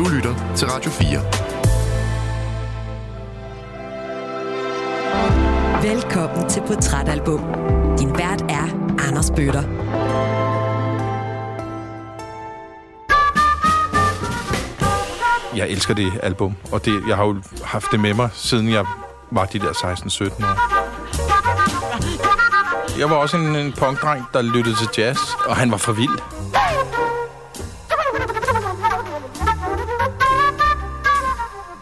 Du lytter til Radio 4. Velkommen til Portrætalbum. Din vært er Anders Bøtter. Jeg elsker det album, og det, jeg har jo haft det med mig, siden jeg var de der 16-17 år. Jeg var også en, en punkdreng, der lyttede til jazz, og han var for vild.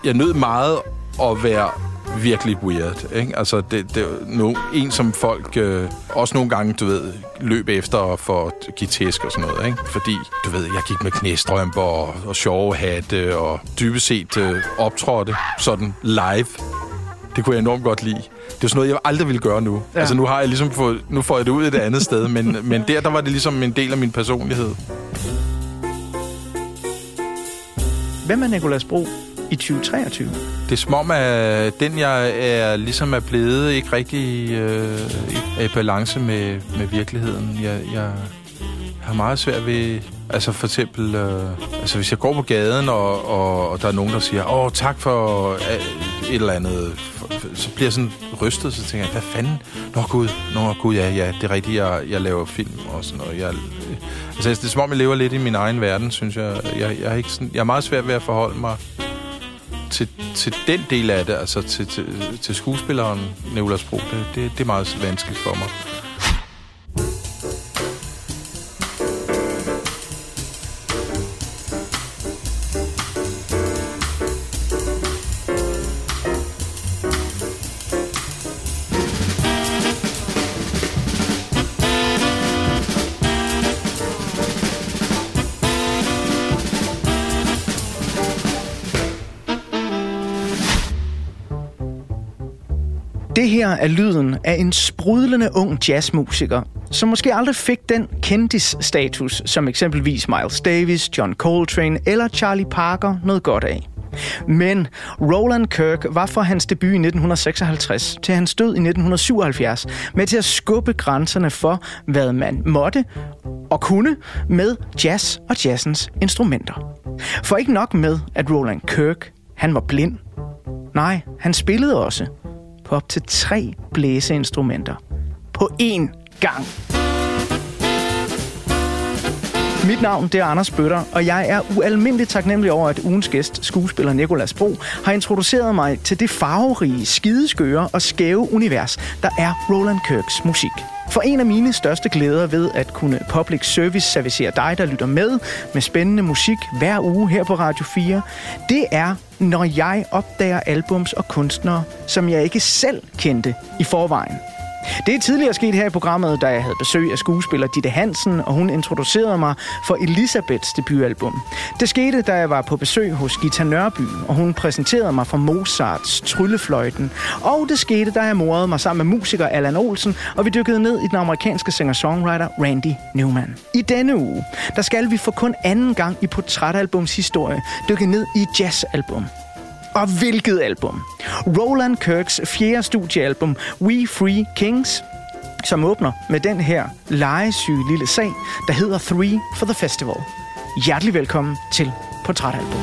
Jeg nød meget at være virkelig weird. Ikke? Altså, det, det er no, en, som folk øh, også nogle gange, du ved, løb efter for at give tæsk og sådan noget. Ikke? Fordi, du ved, jeg gik med knæstrømper og, og sjove hatte og dybest set øh, optrådte sådan live. Det kunne jeg enormt godt lide. Det er sådan noget, jeg aldrig ville gøre nu. Ja. Altså, nu har jeg ligesom fået, nu får jeg det ud et andet sted, men, men der, der var det ligesom en del af min personlighed. Hvem er Nikolas Bro i 2023? Det er som om, at den, jeg er, ligesom er blevet, ikke rigtig øh, er i balance med, med virkeligheden. Jeg, jeg har meget svært ved... Altså for eksempel, øh, altså hvis jeg går på gaden, og, og, og der er nogen, der siger, åh, tak for øh, et eller andet, så bliver jeg sådan rystet, så tænker jeg, hvad fanden? Nå gud, nå gud, ja, ja, det er rigtigt, jeg, jeg laver film og sådan noget. Jeg, øh, altså, det er som om, jeg lever lidt i min egen verden, synes jeg. Jeg, jeg, er, ikke sådan, jeg er meget svært ved at forholde mig til, til den del af det, altså til, til, til skuespilleren Nicolas Bro, det, det, det er meget vanskeligt for mig. Det her er lyden af en sprudlende ung jazzmusiker, som måske aldrig fik den kendis-status, som eksempelvis Miles Davis, John Coltrane eller Charlie Parker noget godt af. Men Roland Kirk var fra hans debut i 1956 til hans død i 1977 med til at skubbe grænserne for, hvad man måtte og kunne med jazz og jazzens instrumenter. For ikke nok med, at Roland Kirk han var blind. Nej, han spillede også på op til tre blæseinstrumenter på én gang. Mit navn det er Anders Bøtter, og jeg er ualmindeligt taknemmelig over, at ugens gæst, skuespiller Nikolas Bro, har introduceret mig til det farverige, skideskøre og skæve univers, der er Roland Kirks musik. For en af mine største glæder ved at kunne public service servicere dig, der lytter med med spændende musik hver uge her på Radio 4, det er, når jeg opdager albums og kunstnere, som jeg ikke selv kendte i forvejen. Det er tidligere sket her i programmet, da jeg havde besøg af skuespiller Ditte Hansen, og hun introducerede mig for Elisabeths debutalbum. Det skete, da jeg var på besøg hos Gita Nørby, og hun præsenterede mig for Mozarts Tryllefløjten. Og det skete, da jeg morede mig sammen med musiker Allan Olsen, og vi dykkede ned i den amerikanske singer-songwriter Randy Newman. I denne uge, der skal vi for kun anden gang i portrætalbums historie dykke ned i jazzalbum. Og hvilket album? Roland Kirks fjerde studiealbum, We Free Kings, som åbner med den her legesyge lille sag, der hedder Three for the Festival. Hjertelig velkommen til Portrætalbum.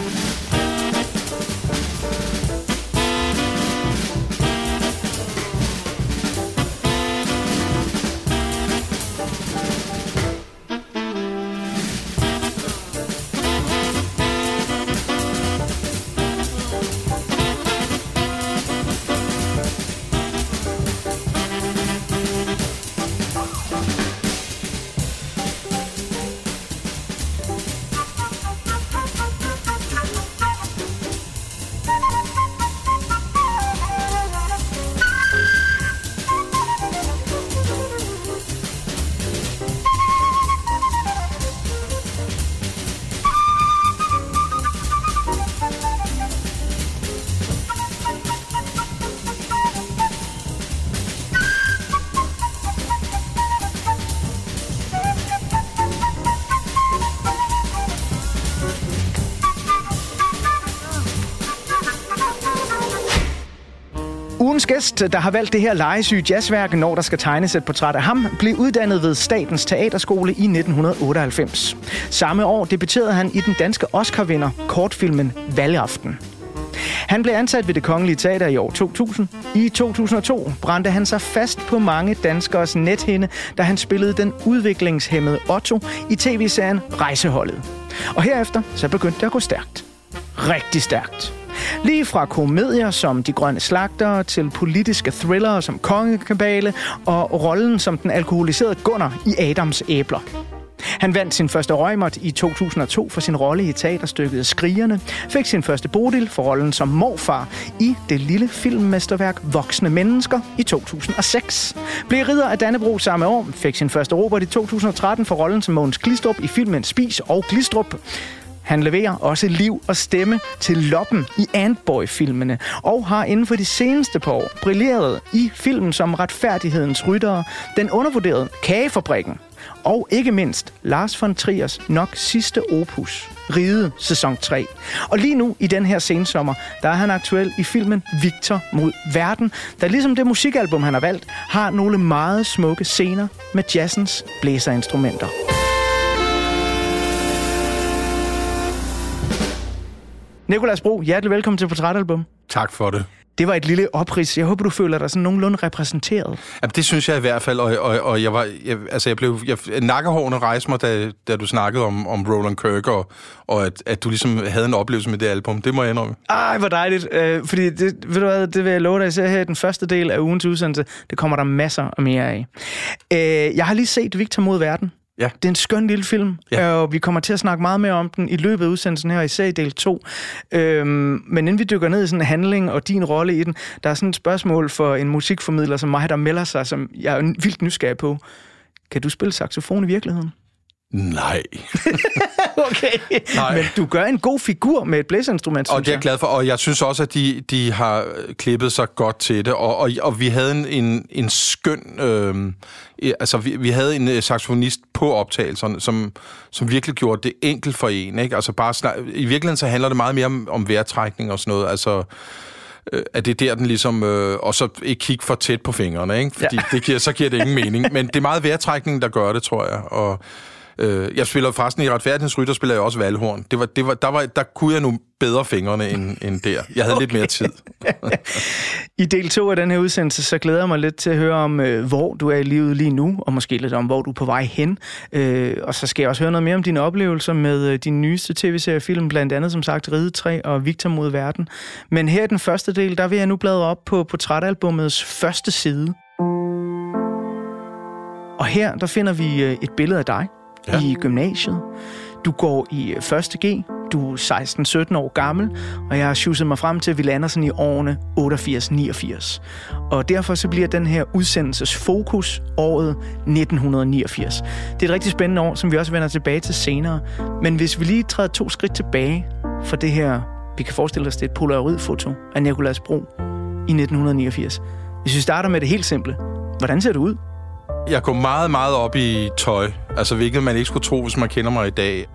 Ugens der har valgt det her legesyge jazzværk, når der skal tegnes et portræt af ham, blev uddannet ved Statens Teaterskole i 1998. Samme år debuterede han i den danske Oscar-vinder kortfilmen Valgaften. Han blev ansat ved det Kongelige Teater i år 2000. I 2002 brændte han sig fast på mange danskers nethinde, da han spillede den udviklingshemmede Otto i tv-serien Rejseholdet. Og herefter så begyndte det at gå stærkt. Rigtig stærkt. Lige fra komedier som De Grønne Slagter til politiske thrillere som Kongekabale og rollen som den alkoholiserede Gunnar i Adams Æbler. Han vandt sin første Røgmert i 2002 for sin rolle i teaterstykket Skrigerne, fik sin første Bodil for rollen som morfar i det lille filmmesterværk Voksne Mennesker i 2006. Blev ridder af Dannebro samme år, fik sin første Robert i 2013 for rollen som Mogens Glistrup i filmen Spis og Glistrup. Han leverer også liv og stemme til Loppen i Antboy-filmene, og har inden for de seneste par år brilleret i filmen som Retfærdighedens Ryttere, den undervurderede Kagefabrikken, og ikke mindst Lars von Triers nok sidste opus, Ride sæson 3. Og lige nu i den her sensommer, der er han aktuel i filmen Victor mod verden, der ligesom det musikalbum, han har valgt, har nogle meget smukke scener med jazzens blæserinstrumenter. Nikolas Bro, hjertelig velkommen til Portrætalbum. Tak for det. Det var et lille oprids. Jeg håber, du føler dig sådan nogenlunde repræsenteret. Jamen, det synes jeg i hvert fald, og, og, og jeg var, jeg, altså jeg blev, jeg, nakkehårene rejste mig, da, da du snakkede om, om Roland Kirk, og, og at, at du ligesom havde en oplevelse med det album. Det må jeg indrømme. Ej, hvor dejligt. Øh, fordi, det, ved du hvad, det vil jeg love dig, jeg her i den første del af ugens udsendelse. Det kommer der masser og mere af. Øh, jeg har lige set Victor mod verden. Ja. Det er en skøn lille film, ja. og vi kommer til at snakke meget mere om den i løbet af udsendelsen her, især i del 2. Øhm, men inden vi dykker ned i sådan en handling og din rolle i den, der er sådan et spørgsmål for en musikformidler som mig, der melder sig, som jeg er vildt nysgerrig på. Kan du spille saxofon i virkeligheden? Nej. okay, Nej. men du gør en god figur med et blæseinstrument, Og det er jeg glad for, og jeg synes også, at de, de har klippet sig godt til det, og, og, og vi havde en, en, en skøn... Øh, altså, vi, vi havde en saxofonist på optagelserne, som, som virkelig gjorde det enkelt for en, ikke? Altså bare snak, I virkeligheden så handler det meget mere om, om vejrtrækning og sådan noget, altså at det er der, den ligesom... Øh, og så ikke kigge for tæt på fingrene, ikke? Fordi ja. det giver, så giver det ingen mening. Men det er meget vejrtrækningen, der gør det, tror jeg. Og Øh, jeg spiller forresten i Retfærdighedens Rytter, spiller jeg også valhorn. Det var, det var, der, var, der kunne jeg nu bedre fingrene end, end der. Jeg havde okay. lidt mere tid. I del 2 af den her udsendelse, så glæder jeg mig lidt til at høre om, øh, hvor du er i livet lige nu, og måske lidt om, hvor du er på vej hen. Øh, og så skal jeg også høre noget mere om dine oplevelser med øh, din nyeste tv-serie film, blandt andet som sagt Ride 3 og Victor mod verden. Men her i den første del, der vil jeg nu bladre op på portrætalbummets første side. Og her, der finder vi øh, et billede af dig, ja. i gymnasiet. Du går i øh, 1. G, du er 16-17 år gammel, og jeg har sjusset mig frem til, at vi lander sådan i årene 88-89. Og derfor så bliver den her udsendelses fokus året 1989. Det er et rigtig spændende år, som vi også vender tilbage til senere. Men hvis vi lige træder to skridt tilbage for det her, vi kan forestille os, det er et polaroidfoto af Nikolas Bro i 1989. Hvis vi starter med det helt simple, hvordan ser det ud? Jeg går meget, meget op i tøj. Altså, hvilket man ikke skulle tro, hvis man kender mig i dag.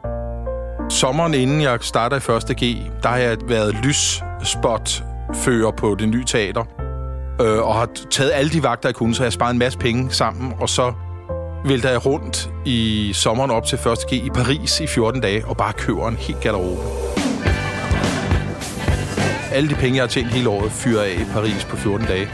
Sommeren inden jeg starter i 1. G, der har jeg været lysspotfører på det nye teater. Øh, og har taget alle de vagter, jeg kunne, så jeg har sparet en masse penge sammen. Og så vælter jeg rundt i sommeren op til 1. G i Paris i 14 dage, og bare køber en helt garderobe. Alle de penge, jeg har tjent hele året, fyrer af i Paris på 14 dage.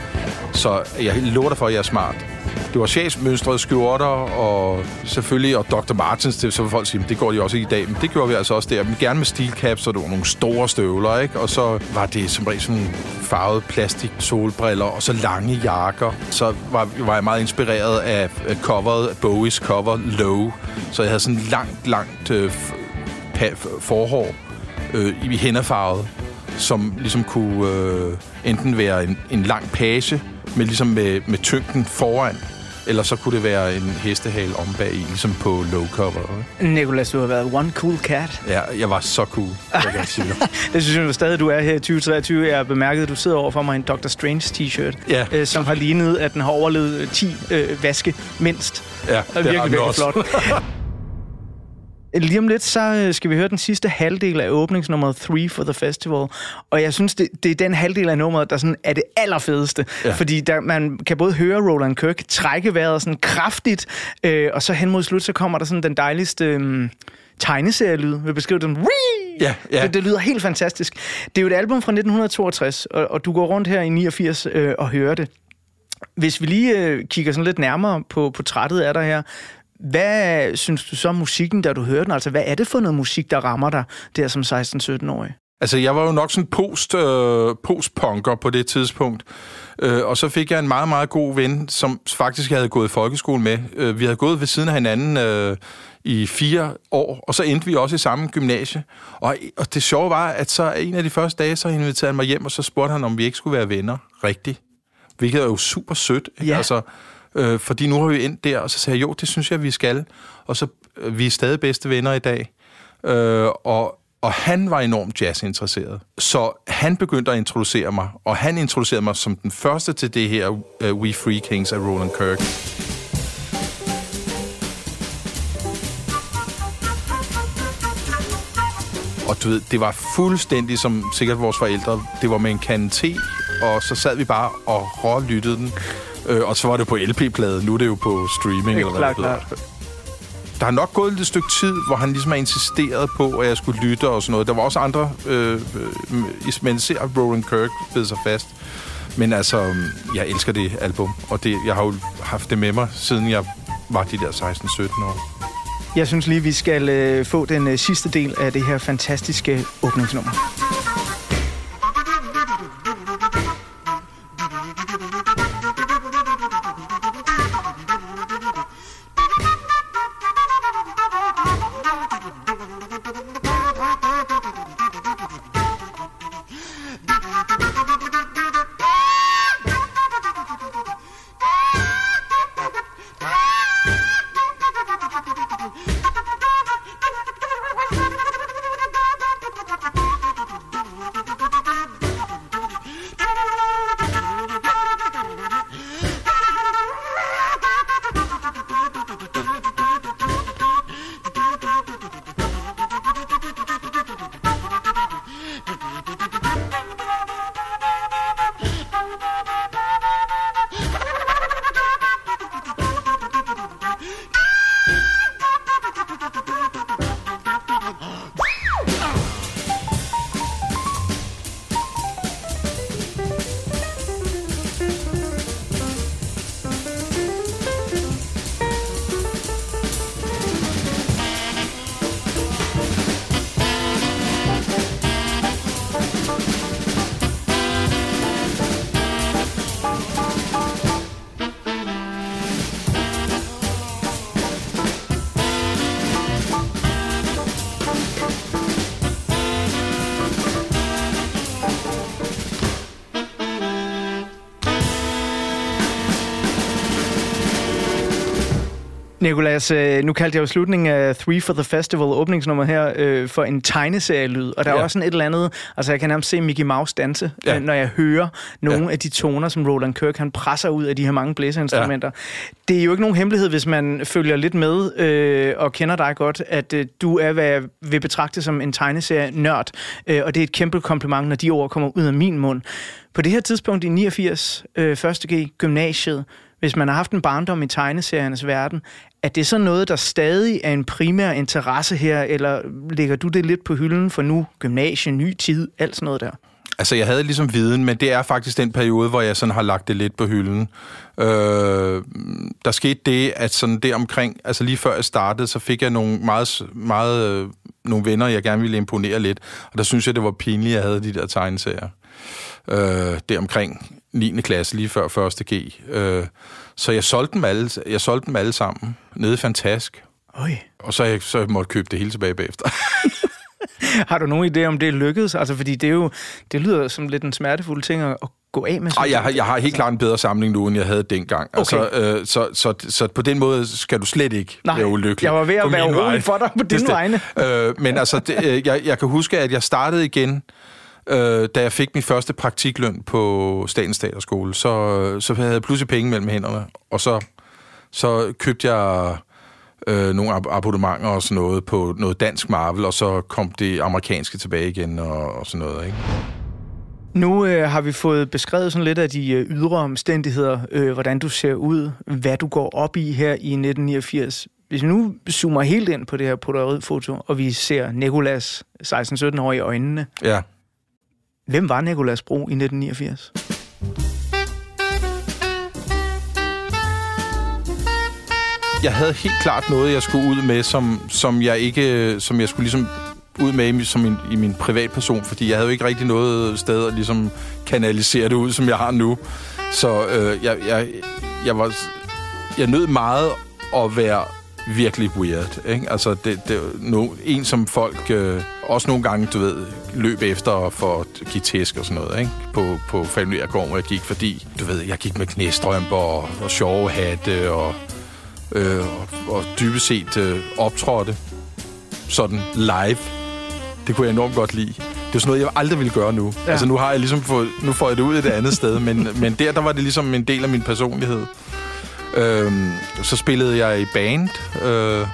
Så jeg lover dig for, at jeg er smart. Det var chefsmønstrede skjorter, og selvfølgelig, og Dr. Martens, det, så vil folk sige, det går de også i dag, men det gjorde vi altså også der. Men gerne med stilcaps, og det var nogle store støvler, ikke? Og så var det som regel sådan farvede plastik solbriller, og så lange jakker. Så var, var jeg meget inspireret af coveret, Bowies cover, Low. Så jeg havde sådan langt, langt øh, forhår øh, i hænderfarvet, som ligesom kunne øh, enten være en, en lang page, med, ligesom med, med tyngden foran, eller så kunne det være en hestehale om bag i, ligesom på low cover. Ikke? Nicolas, du har været one cool cat. Ja, jeg var så cool, jeg sige det synes jeg stadig, du er her i 2023. Jeg har bemærket, at du sidder over for mig en Dr. Strange t-shirt, ja. øh, som har lignet, at den har overlevet 10 øh, vaske mindst. Ja, det er virkelig, virkelig flot. Lige om lidt, så øh, skal vi høre den sidste halvdel af åbningsnummeret 3 for the festival. Og jeg synes, det, det er den halvdel af nummeret, der sådan er det allerfedeste. Ja. Fordi der, man kan både høre Roland Kirk trække vejret sådan kraftigt, øh, og så hen mod slut, så kommer der sådan den dejligste... Øh, tegneserielyd. Vi beskrive den. Ja, ja. Det, det lyder helt fantastisk. Det er jo et album fra 1962, og, og du går rundt her i 89 øh, og hører det. Hvis vi lige øh, kigger sådan lidt nærmere på portrættet af dig her, hvad synes du så om musikken, da du hører den? Altså, hvad er det for noget musik, der rammer dig der som 16-17-årig? Altså, jeg var jo nok sådan post, øh, post-punker på det tidspunkt. Øh, og så fik jeg en meget, meget god ven, som faktisk jeg havde gået i folkeskole med. Øh, vi havde gået ved siden af hinanden øh, i fire år, og så endte vi også i samme gymnasie. Og, og det sjove var, at så en af de første dage, så inviterede han mig hjem, og så spurgte han, om vi ikke skulle være venner rigtigt. Hvilket er jo super sødt. Ikke? Ja. Altså, øh, fordi nu har vi endt der, og så sagde jeg, jo, det synes jeg, vi skal. Og så, øh, vi er stadig bedste venner i dag. Øh, og, og han var enormt jazzinteresseret. Så han begyndte at introducere mig, og han introducerede mig som den første til det her uh, We Free Kings af Roland Kirk. Og du ved, det var fuldstændig som sikkert vores forældre. Det var med en kande te, og så sad vi bare og rålyttede den. Øh, og så var det på LP-plade. Nu er det jo på streaming. eller hvad klart, hedder. klart. Der har nok gået et stykke tid, hvor han ligesom har insisteret på, at jeg skulle lytte og sådan noget. Der var også andre, øh, øh, men ser Roland Kirk bed sig fast. Men altså, jeg elsker det album, og det, jeg har jo haft det med mig, siden jeg var de der 16-17 år. Jeg synes lige, vi skal øh, få den øh, sidste del af det her fantastiske åbningsnummer. Nikolas, øh, nu kaldte jeg jo slutningen af Three for the Festival, åbningsnummer her, øh, for en tegneserielyd. Og der er Ja. også sådan et eller andet, altså jeg kan nærmest se Mickey Mouse danse, Ja. øh, når jeg hører nogle Ja. af de toner, som Roland Kirk han presser ud af de her mange blæserinstrumenter. Det er jo ikke nogen hemmelighed, hvis man følger lidt med øh, og kender dig godt, at øh, du er, hvad jeg vil betragte som en tegneserie-nørd. Øh, og det er et kæmpe kompliment, når de ord kommer ud af min mund. På det her tidspunkt i 89, øh, 1. G, gymnasiet, hvis man har haft en barndom i tegneseriernes verden, er det så noget, der stadig er en primær interesse her, eller lægger du det lidt på hylden for nu, gymnasie, ny tid, alt sådan noget der? Altså, jeg havde ligesom viden, men det er faktisk den periode, hvor jeg sådan har lagt det lidt på hylden. Øh, der skete det, at sådan det omkring, altså lige før jeg startede, så fik jeg nogle meget, meget øh, nogle venner, jeg gerne ville imponere lidt, og der synes jeg, det var pinligt, at jeg havde de der tegneserier. Øh, det omkring 9. klasse, lige før 1. G. Øh, så jeg solgte dem alle, jeg solgte dem alle sammen, nede i Fantask. Øj. Og så, jeg, så jeg måtte købe det hele tilbage bagefter. Har du nogen idé om det lykkedes? Altså, fordi det, er jo, det lyder som lidt en smertefuld ting at, gå af med. Ej, jeg, har, jeg har helt klart en bedre samling nu, end jeg havde dengang. Okay. Altså, øh, så, så, så på den måde skal du slet ikke Nej, være ulykkelig. jeg var ved at være urolig for dig på dine Bestemt. vegne. Øh, men altså, det, øh, jeg, jeg kan huske, at jeg startede igen, øh, da jeg fik min første praktikløn på Statens Teaterskole. Så, så havde jeg pludselig penge mellem hænderne, og så, så købte jeg øh, nogle ab- abonnementer og sådan noget på noget dansk Marvel, og så kom det amerikanske tilbage igen og, og sådan noget, ikke? Nu øh, har vi fået beskrevet sådan lidt af de øh, ydre omstændigheder, øh, hvordan du ser ud, hvad du går op i her i 1989. Hvis vi nu zoomer helt ind på det her Polaroid-foto, og vi ser Nikolas 16-17 år i øjnene. Ja. Hvem var Nikolas Bro i 1989? Jeg havde helt klart noget, jeg skulle ud med, som, som jeg ikke, som jeg skulle ligesom ud med i, som min, i min privatperson, fordi jeg havde jo ikke rigtig noget sted at ligesom kanalisere det ud, som jeg har nu. Så øh, jeg, jeg, jeg var jeg nød meget at være virkelig weird. Ikke? Altså, det, det no, en som folk øh, også nogle gange, du ved, løb efter for at give tæsk og sådan noget, ikke? På, på Falmlergården, hvor jeg gik, fordi, du ved, jeg gik med knæstrømper og, og sjove hatte og, øh, og, og dybest set øh, optrådte sådan live. Det kunne jeg enormt godt lide. Det er sådan noget, jeg aldrig ville gøre nu. Ja. Altså, nu har jeg ligesom fået, nu får jeg det ud et andet sted, men, men der, der var det ligesom en del af min personlighed. Øhm, så spillede jeg i band. Øh,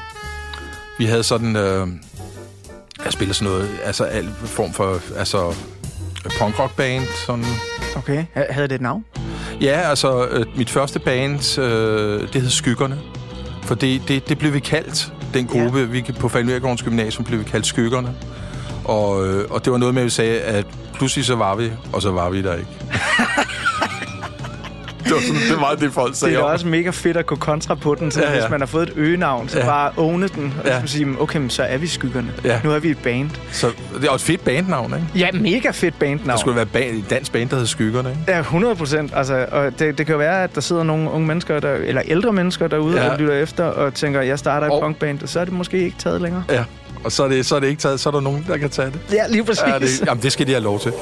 vi havde sådan... Øh, jeg spillede sådan noget, altså al form for, altså punkrock band, sådan. Okay, havde det et navn? Ja, altså øh, mit første band, øh, det hed Skyggerne. For det, det, det blev vi kaldt, den gruppe, ja. vi på Falmergårdens Gymnasium blev vi kaldt Skyggerne. Og, øh, og det var noget med, at vi sagde, at pludselig så var vi, og så var vi der ikke. det, var sådan, det er meget det, folk sagde. Det er også mega fedt at gå kontra på den, så ja, ja. hvis man har fået et øgenavn, så ja. bare åne den, og ja. så sige, okay, så er vi skyggerne. Ja. Nu er vi et band. Så det er også et fedt bandnavn, ikke? Ja, mega fedt bandnavn. Der skulle være band, et dansk band, der hedder Skyggerne, ikke? Ja, 100 procent. Altså, og det, det kan jo være, at der sidder nogle unge mennesker, der, eller ældre mennesker derude, ja. og lytter efter, og tænker, jeg starter et og... punkband, og så er det måske ikke taget længere. Ja, og så er, det, så er det ikke taget, så er der nogen, der kan tage det. Ja, lige præcis. Ja, det, jamen, det skal de have lov til.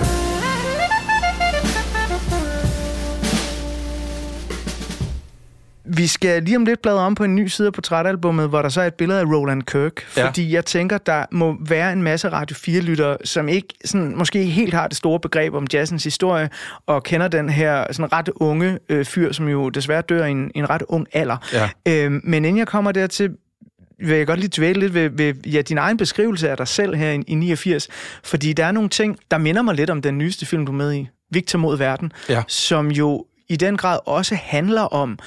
Vi skal lige om lidt bladre om på en ny side af portrætalbummet, hvor der så er et billede af Roland Kirk. Ja. Fordi jeg tænker, der må være en masse Radio 4-lyttere, som ikke sådan, måske helt har det store begreb om jazzens historie, og kender den her sådan ret unge øh, fyr, som jo desværre dør i en, en ret ung alder. Ja. Øhm, men inden jeg kommer dertil, vil jeg godt lige dvæle lidt ved, ved ja, din egen beskrivelse af dig selv her i, i 89. Fordi der er nogle ting, der minder mig lidt om den nyeste film, du er med i, Victor mod verden, Ja. som jo i den grad også handler om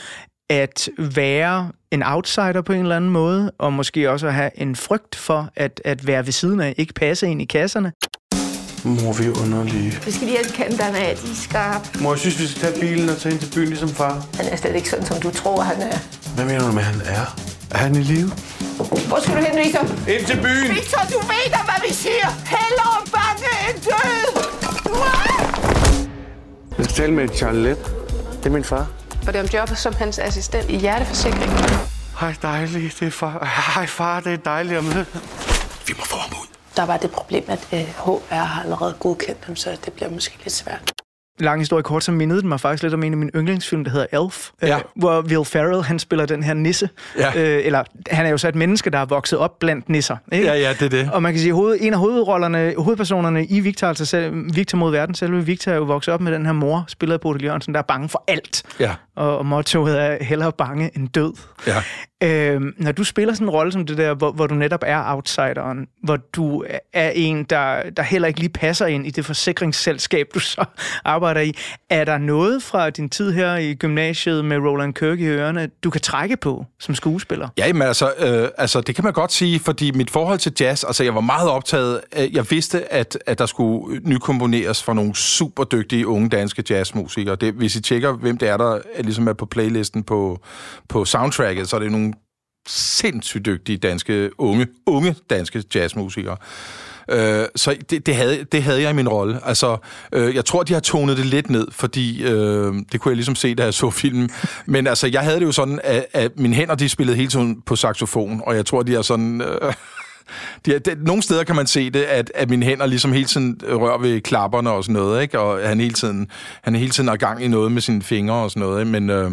at være en outsider på en eller anden måde, og måske også at have en frygt for at, at være ved siden af, ikke passe ind i kasserne. Mor, vi er underlige. Vi skal lige have kanterne af, de er skarpe. Mor, jeg synes, vi skal tage bilen og tage ind til byen ligesom far. Han er slet ikke sådan, som du tror, han er. Hvad mener du med, han er? Er han i live? Hvor skal du hen, Victor? Ind til byen! Victor, du ved da, hvad vi siger. Hellere bange end død. Jeg skal tale med Charlie Let. Det er min far. Og det er om jobbet som hans assistent i hjerteforsikring. Hej, dejligt. Det er far. Hej, far. Det er dejligt at møde. Vi må få ham ud. Der var det problem, at øh, HR har allerede godkendt ham, så det bliver måske lidt svært. Lang historie kort, så mindede den mig faktisk lidt om en af mine yndlingsfilm, der hedder Elf, Ja. øh, hvor Will Ferrell, han spiller den her nisse. Ja. Øh, eller han er jo så et menneske, der er vokset op blandt nisser. Ikke? Ja, ja, det er det. Og man kan sige, hoved, en af hovedrollerne, hovedpersonerne i Victor, altså selv, Victor mod verden, selve Victor er jo vokset op med den her mor, spillet af Bodil Jørgensen, der er bange for alt. Ja. Og, og mottoet er hellere bange end død. Ja. Øh, når du spiller sådan en rolle som det der, hvor, hvor du netop er outsideren, hvor du er en, der, der heller ikke lige passer ind i det forsikringsselskab, du så arbejder i, er der noget fra din tid her i gymnasiet med Roland Kirk i ørerne, du kan trække på som skuespiller? Ja, men altså, øh, altså, det kan man godt sige, fordi mit forhold til jazz, altså jeg var meget optaget, jeg vidste, at, at der skulle nykomponeres for nogle super dygtige unge danske jazzmusikere. Det, hvis I tjekker, hvem det er, der er, ligesom er på playlisten på, på soundtracket, så er det nogle sindssygt dygtige danske, unge, unge danske jazzmusikere. Øh, så det, det, havde, det havde jeg i min rolle. Altså, øh, jeg tror, de har tonet det lidt ned, fordi øh, det kunne jeg ligesom se, da jeg så filmen. Men altså, jeg havde det jo sådan, at, at mine hænder, de spillede hele tiden på saxofon, og jeg tror, de har sådan... Øh, de det, nogle steder kan man se det, at, at mine hænder ligesom hele tiden rører ved klapperne og sådan noget, ikke? Og han hele tiden, han er hele tiden er gang i noget med sine fingre og sådan noget, ikke? Men, øh,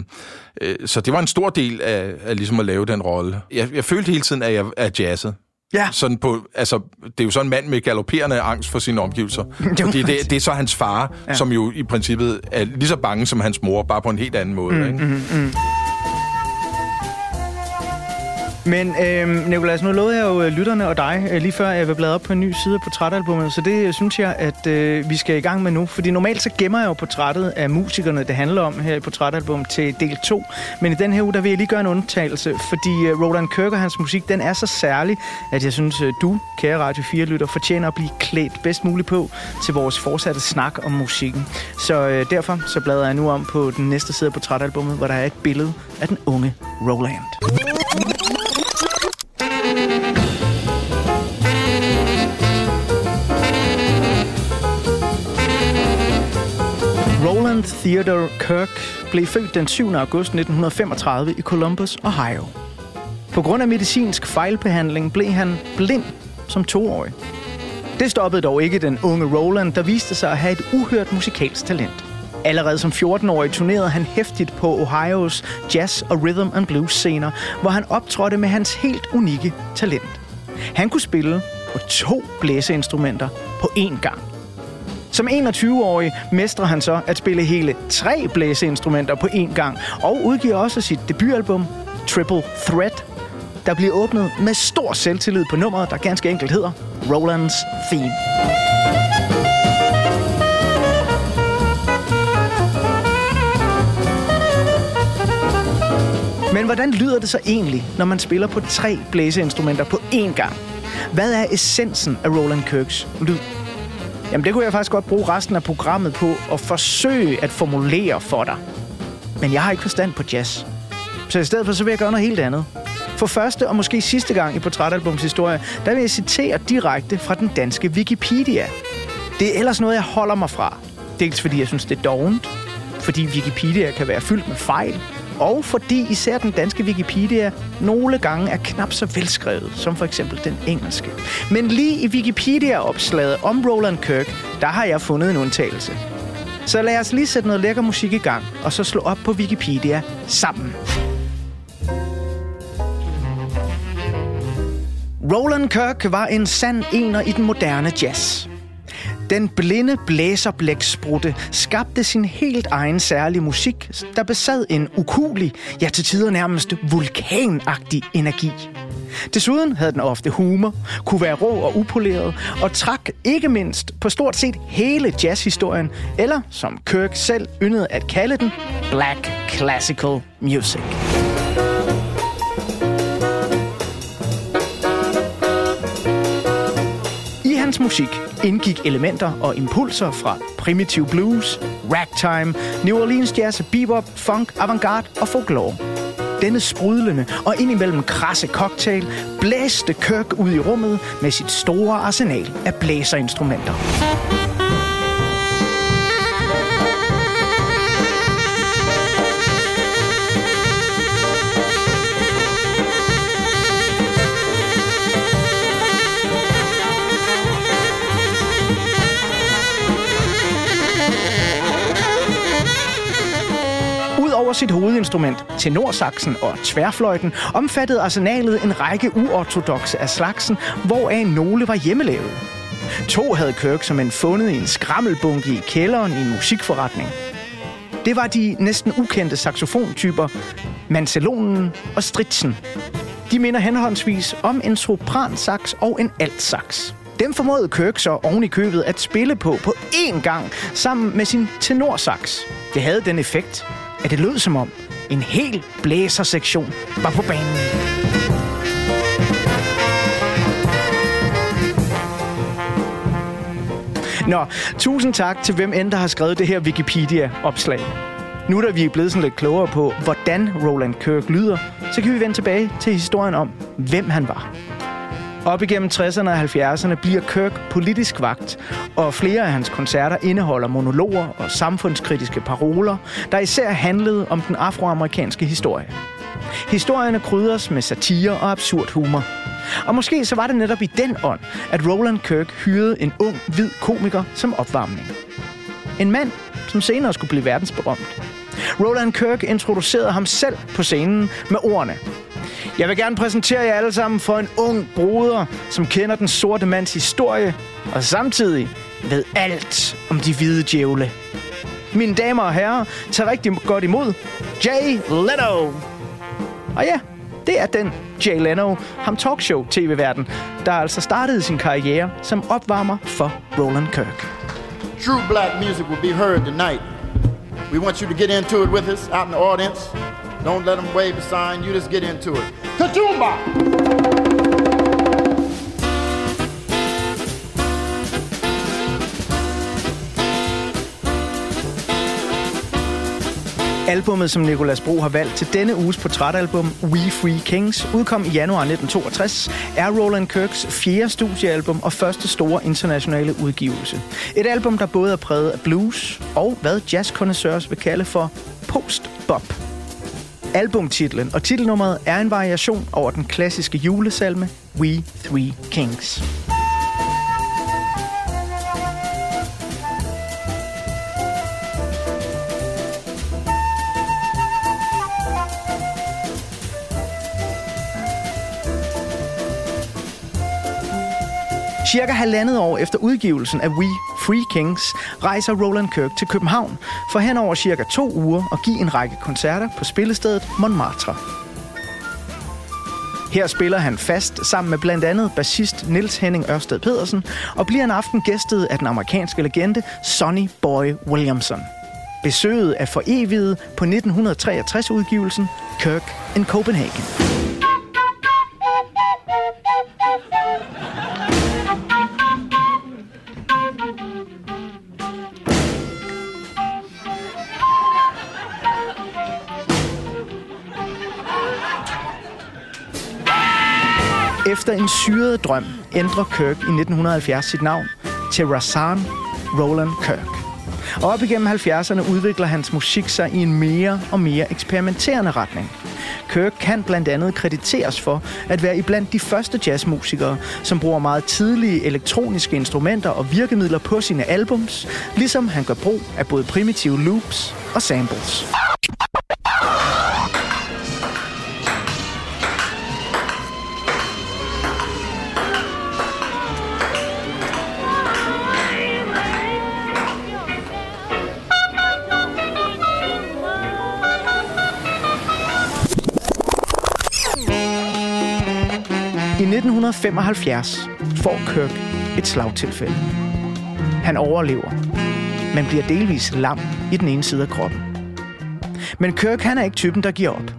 øh, så det var en stor del af, af ligesom at lave den rolle. Jeg, jeg følte hele tiden, at jeg er jazzet. Ja. Sådan på, altså, det er jo sådan en mand med galopperende angst for sine omgivelser. Fordi det, det er så hans far, ja. Som jo i princippet er lige så bange som hans mor, bare på en helt anden måde. Mm, ikke? Mm. Men øh, Nicolas, nu lovede jeg jo øh, lytterne og dig øh, lige før, jeg vil bladre op på en ny side af portrætalbummet, så det øh, synes jeg, at øh, vi skal i gang med nu. Fordi normalt så gemmer jeg jo portrættet af musikerne, det handler om her i portrætalbum til del 2. Men i den her uge, der vil jeg lige gøre en undtagelse, fordi øh, Roland Kirk og hans musik, den er så særlig, at jeg synes, øh, du, kære Radio 4-lytter, fortjener at blive klædt bedst muligt på til vores fortsatte snak om musikken. Så øh, derfor så bladrer jeg nu om på den næste side af portrætalbummet, hvor der er et billede af den unge Roland. Raymond Theodore Kirk blev født den 7. august 1935 i Columbus, Ohio. På grund af medicinsk fejlbehandling blev han blind som toårig. Det stoppede dog ikke den unge Roland, der viste sig at have et uhørt musikalsk talent. Allerede som 14-årig turnerede han hæftigt på Ohios jazz- og rhythm and blues scener, hvor han optrådte med hans helt unikke talent. Han kunne spille på to blæseinstrumenter på én gang. Som 21-årig mestrer han så at spille hele tre blæseinstrumenter på én gang, og udgiver også sit debutalbum, Triple Threat, der bliver åbnet med stor selvtillid på nummeret, der ganske enkelt hedder Roland's Theme. Men hvordan lyder det så egentlig, når man spiller på tre blæseinstrumenter på én gang? Hvad er essensen af Roland Kirks lyd? Jamen det kunne jeg faktisk godt bruge resten af programmet på at forsøge at formulere for dig. Men jeg har ikke forstand på jazz. Så i stedet for, så vil jeg gøre noget helt andet. For første og måske sidste gang i Portrætalbums historie, der vil jeg citere direkte fra den danske Wikipedia. Det er ellers noget, jeg holder mig fra. Dels fordi jeg synes, det er dovent, fordi Wikipedia kan være fyldt med fejl, og fordi især den danske Wikipedia nogle gange er knap så velskrevet, som for eksempel den engelske. Men lige i Wikipedia-opslaget om Roland Kirk, der har jeg fundet en undtagelse. Så lad os lige sætte noget lækker musik i gang, og så slå op på Wikipedia sammen. Roland Kirk var en sand ener i den moderne jazz. Den blinde blæserblæksprutte skabte sin helt egen særlige musik, der besad en ukulig, ja til tider nærmest vulkanagtig energi. Desuden havde den ofte humor, kunne være rå og upoleret, og trak ikke mindst på stort set hele jazzhistorien, eller som Kirk selv yndede at kalde den, Black Classical Music. I hans musik indgik elementer og impulser fra primitive blues, ragtime, New Orleans jazz, bebop, funk, avantgarde og folklore. Denne sprudlende og indimellem krasse cocktail blæste Kirk ud i rummet med sit store arsenal af blæserinstrumenter. Udover sit hovedinstrument, tenorsaxen og tværfløjten, omfattede arsenalet en række uortodoxe af slagsen, hvoraf nogle var hjemmelavet. To havde Kirk som en fundet i en skrammelbunke i kælderen i en musikforretning. Det var de næsten ukendte saxofontyper Mancelonen og Stritsen. De minder henholdsvis om en sopransax og en altsax. Dem formåede Kirk så oven i købet at spille på på én gang sammen med sin tenorsax. Det havde den effekt, at det lød som om en hel blæsersektion var på banen. Nå, tusind tak til hvem end der har skrevet det her Wikipedia-opslag. Nu da vi er blevet sådan lidt klogere på, hvordan Roland Kirk lyder, så kan vi vende tilbage til historien om, hvem han var. Op igennem 60'erne og 70'erne bliver Kirk politisk vagt, og flere af hans koncerter indeholder monologer og samfundskritiske paroler, der især handlede om den afroamerikanske historie. Historierne krydres med satire og absurd humor. Og måske så var det netop i den ånd, at Roland Kirk hyrede en ung, hvid komiker som opvarmning. En mand, som senere skulle blive verdensberømt. Roland Kirk introducerede ham selv på scenen med ordene jeg vil gerne præsentere jer alle sammen for en ung broder, som kender den sorte mands historie, og samtidig ved alt om de hvide djævle. Mine damer og herrer, tag rigtig godt imod Jay Leno. Og ja, det er den Jay Leno, ham talkshow tv-verden, der altså startede sin karriere som opvarmer for Roland Kirk. True black music will be heard tonight. We want you to get into it with us out in the audience. Don't let them wave a sign. You just get into it. Katumba! Albummet, som Nicolas Bro har valgt til denne uges portrætalbum, We Free Kings, udkom i januar 1962, er Roland Kirks fjerde studiealbum og første store internationale udgivelse. Et album, der både er præget af blues og hvad jazzkondensørs vil kalde for post-bop. Albumtitlen og titelnummeret er en variation over den klassiske julesalme We Three Kings. Cirka halvandet år efter udgivelsen af We Three Kings rejser Roland Kirk til København for hen over cirka to uger at give en række koncerter på spillestedet Montmartre. Her spiller han fast sammen med blandt andet bassist Nils Henning Ørsted Pedersen og bliver en aften gæstet af den amerikanske legende Sonny Boy Williamson. Besøget er for evigt på 1963-udgivelsen Kirk in Copenhagen. Efter en syret drøm ændrer Kirk i 1970 sit navn til Razan Roland Kirk. Og op igennem 70'erne udvikler hans musik sig i en mere og mere eksperimenterende retning. Kirk kan blandt andet krediteres for at være iblandt de første jazzmusikere, som bruger meget tidlige elektroniske instrumenter og virkemidler på sine albums, ligesom han gør brug af både primitive loops og samples. 1975 får Kirk et slagtilfælde. Han overlever, men bliver delvis lam i den ene side af kroppen. Men Kirk han er ikke typen, der giver op.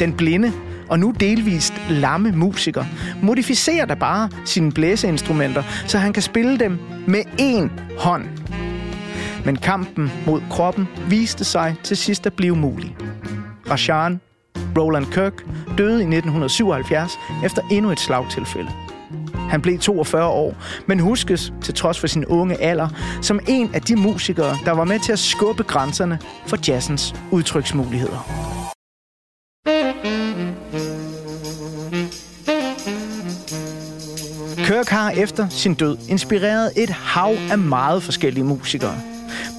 Den blinde og nu delvist lamme musiker modificerer da bare sine blæseinstrumenter, så han kan spille dem med én hånd. Men kampen mod kroppen viste sig til sidst at blive mulig. Rashan Roland Kirk døde i 1977 efter endnu et slagtilfælde. Han blev 42 år, men huskes, til trods for sin unge alder, som en af de musikere, der var med til at skubbe grænserne for jazzens udtryksmuligheder. Kirk har efter sin død inspireret et hav af meget forskellige musikere.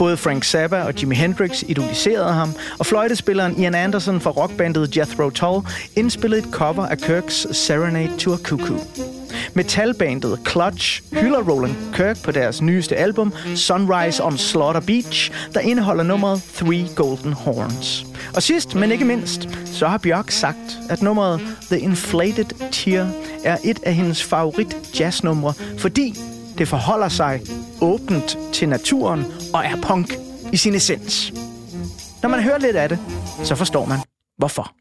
Både Frank Zappa og Jimi Hendrix idoliserede ham, og fløjtespilleren Ian Anderson fra rockbandet Jethro Tull indspillede et cover af Kirks Serenade to a Cuckoo. Metalbandet Clutch hylder Roland Kirk på deres nyeste album Sunrise on Slaughter Beach, der indeholder nummeret Three Golden Horns. Og sidst, men ikke mindst, så har Bjørk sagt, at nummeret The Inflated Tear er et af hendes favorit jazznumre, fordi det forholder sig åbent til naturen og er punk i sin essens. Når man hører lidt af det, så forstår man, hvorfor.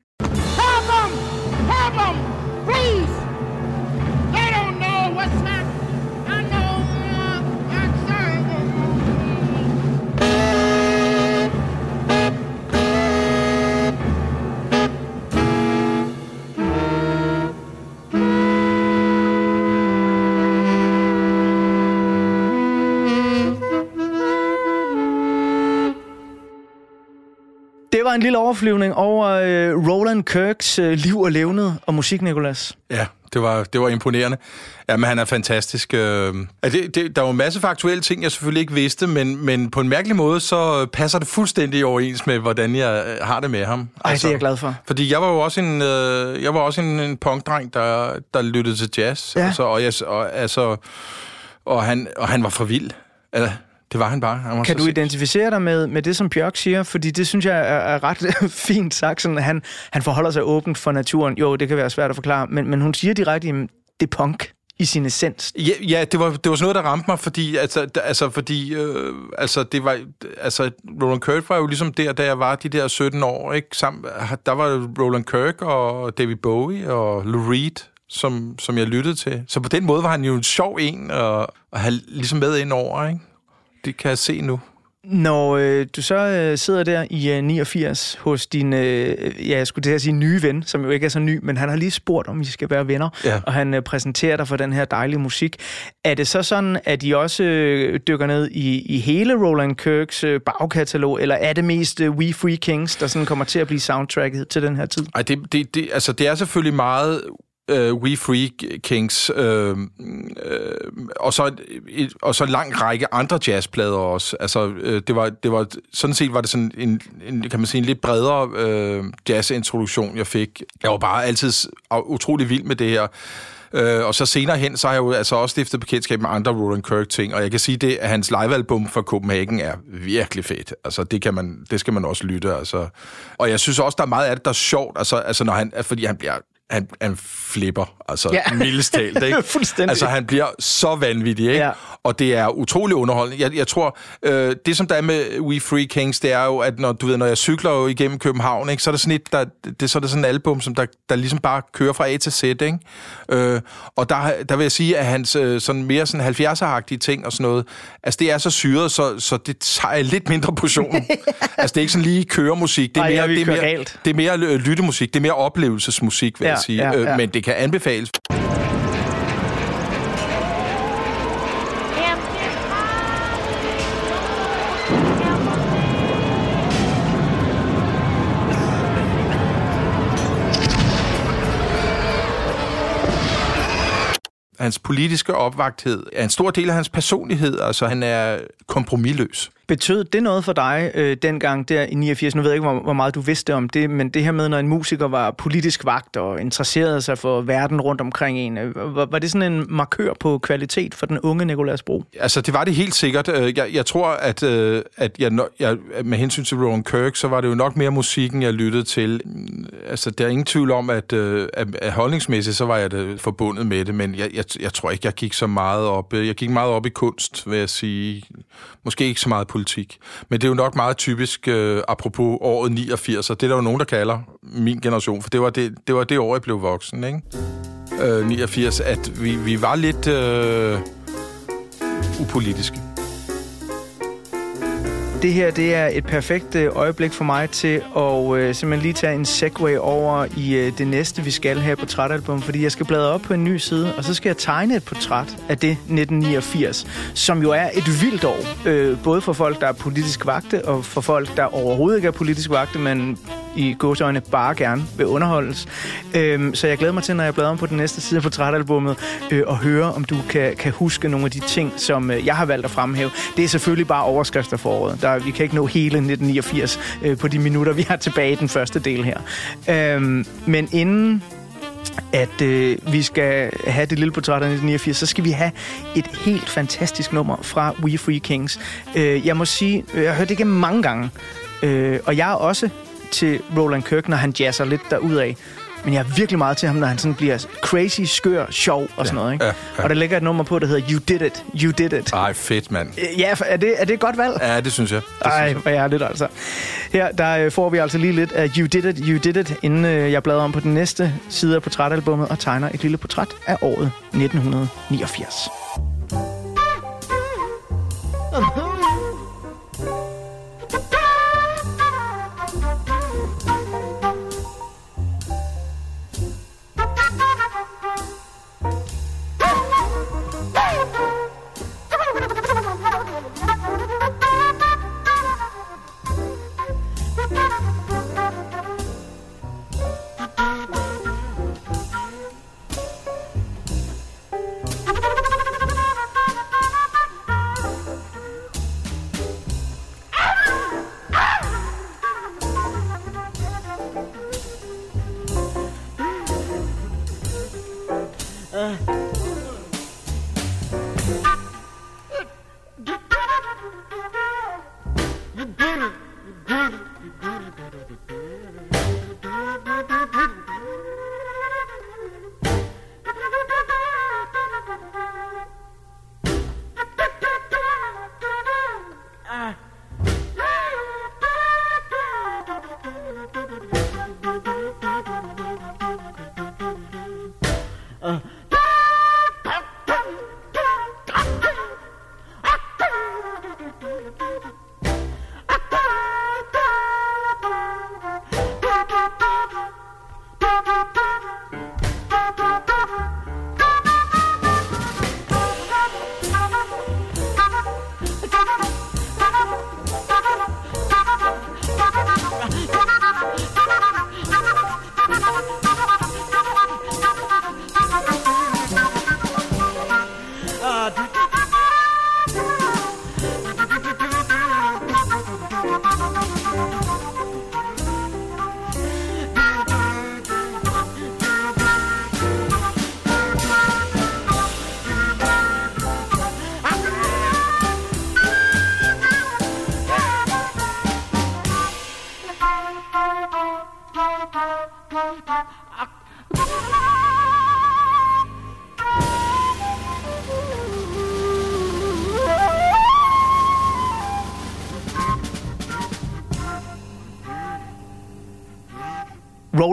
Var en lille overflyvning over øh, Roland Kirks øh, liv og levned og musik, Nicolas. Ja, det var, det var imponerende. Jamen, han er fantastisk. Øh, altså, det, det, der var en masse faktuelle ting, jeg selvfølgelig ikke vidste, men, men på en mærkelig måde, så passer det fuldstændig overens med, hvordan jeg øh, har det med ham. Ej, det er jeg glad for. Fordi jeg var jo også en, øh, jeg var også en, en punkdreng, der, der lyttede til jazz. Ja. Altså, og, jeg, og, altså, og, han, og han var for vild. Altså, Det var han bare. Han var Kan du identificere dig med, med det, som Bjørk siger? Fordi det synes jeg er, er ret fint sagt. Sådan, han, han forholder sig åbent for naturen. Jo, det kan være svært at forklare, men, men hun siger direkte, at det er punk i sin essens. Ja, ja det, var, det var sådan noget, der ramte mig, fordi, altså, altså, fordi øh, altså, det var, altså, Roland Kirk var jo ligesom der, da jeg var de der 17 år, ikke? Sam, der var Roland Kirk og David Bowie og Lou Reed, som, som jeg lyttede til. Så på den måde var han jo en sjov en at, at have ligesom med ind over, ikke? Det kan jeg se nu. Når øh, du så øh, sidder der i øh, 89 hos din, øh, ja, jeg skulle til at sige nye ven, som jo ikke er så ny, men han har lige spurgt, om I skal være venner, Ja. og han øh, præsenterer dig for den her dejlige musik. Er det så sådan, at I også øh, dykker ned i, i hele Roland Kirks øh, bagkatalog, eller er det mest øh, We Free Kings, der sådan kommer til at blive soundtracket til den her tid? Ej, det, det, det, altså, det er selvfølgelig meget øh, We Free Kings, øh, øh, og, så et, et, og så en lang række andre jazzplader også. Altså, øh, det var, det var, sådan set var det sådan en, en kan man sige, en lidt bredere øh, jazzintroduktion, jeg fik. Jeg var bare altid utrolig vild med det her. Øh, og så senere hen, så har jeg jo altså også stiftet bekendtskab med andre Roland Kirk-ting, og jeg kan sige det, at hans livealbum fra Copenhagen er virkelig fedt. Altså, det, kan man, det skal man også lytte, altså. Og jeg synes også, der er meget af det, der er sjovt, altså, altså når han, fordi han bliver han, han flipper, altså Ja. mildest talt, ikke? Fuldstændig. Altså, han bliver så vanvittig, ikke? Ja. Og det er utrolig underholdende. Jeg, jeg tror, øh, det som der er med We Free Kings, det er jo, at når, du ved, når jeg cykler jo igennem København, ikke, så er det sådan et, der, det, så er det sådan et album, som der, der ligesom bare kører fra A til Z, ikke? Øh, og der, der vil jeg sige, at hans øh, sådan mere sådan 70'er-agtige ting og sådan noget, altså det er så syret, så, så det tager lidt mindre portion. altså det er ikke sådan lige køremusik, det er Ej, mere, det er mere, galt. det er mere øh, lyttemusik, det er mere oplevelsesmusik, vil Ja, jeg sige. ja, ja. Øh, men det kan anbefales. Hans politiske opvagthed er en stor del af hans personlighed. Altså, han er kompromilløs. Betød det noget for dig øh, dengang der i 89? Nu ved jeg ikke, hvor, hvor meget du vidste om det, men det her med, når en musiker var politisk vagt og interesserede sig for verden rundt omkring en, øh, var, var det sådan en markør på kvalitet for den unge Nikolas Bro? Altså, det var det helt sikkert. Øh, jeg, jeg tror, at, øh, at jeg, jeg, med hensyn til Rowan Kirk, så var det jo nok mere musikken, jeg lyttede til. Mm, altså, der er ingen tvivl om, at, øh, at, at holdningsmæssigt, så var jeg det forbundet med det, men jeg, jeg, jeg tror ikke, jeg gik så meget op. Øh, jeg gik meget op i kunst, vil jeg sige. Måske ikke så meget politik politik. Men det er jo nok meget typisk, øh, apropos året 89, og det er der jo nogen, der kalder min generation, for det var det, det, var det år, jeg blev voksen, ikke? Øh, 89, at vi, vi var lidt... Øh, upolitiske. Det her det er et perfekt øh, øjeblik for mig til at øh, simpelthen lige tage en segway over i øh, det næste, vi skal have på portrætalbum, fordi jeg skal bladre op på en ny side, og så skal jeg tegne et portræt af det 1989, som jo er et vildt år, øh, både for folk, der er politisk vagte, og for folk, der overhovedet ikke er politisk vagte, men i gåsøjne bare gerne vil underholdes. Øhm, så jeg glæder mig til, når jeg bladrer om på den næste side af portrætalbummet, øh, og høre, om du kan, kan huske nogle af de ting, som øh, jeg har valgt at fremhæve. Det er selvfølgelig bare overskrifter for året. Der, vi kan ikke nå hele 1989 øh, på de minutter, vi har tilbage i den første del her. Øhm, men inden at øh, vi skal have det lille portræt af 1989, så skal vi have et helt fantastisk nummer fra We Free Kings. Øh, jeg må sige, øh, jeg har hørt det igennem mange gange, øh, og jeg er også til Roland Kirk, når han jazzer lidt derudad. Men jeg er virkelig meget til ham, når han sådan bliver crazy, skør, sjov og sådan noget. Ikke? ja, ja. Og der ligger et nummer på, der hedder You Did It, You Did It. Ej, fedt, mand. Øh, Ja, er det, er det et godt valg? Ja, det synes jeg. Det Ej, hvor ærligt altså. Her der øh, får vi altså lige lidt af You Did It, You Did It, inden øh, jeg bladrer om på den næste side af portrætalbummet og tegner et lille portræt af året 1989. Thank you.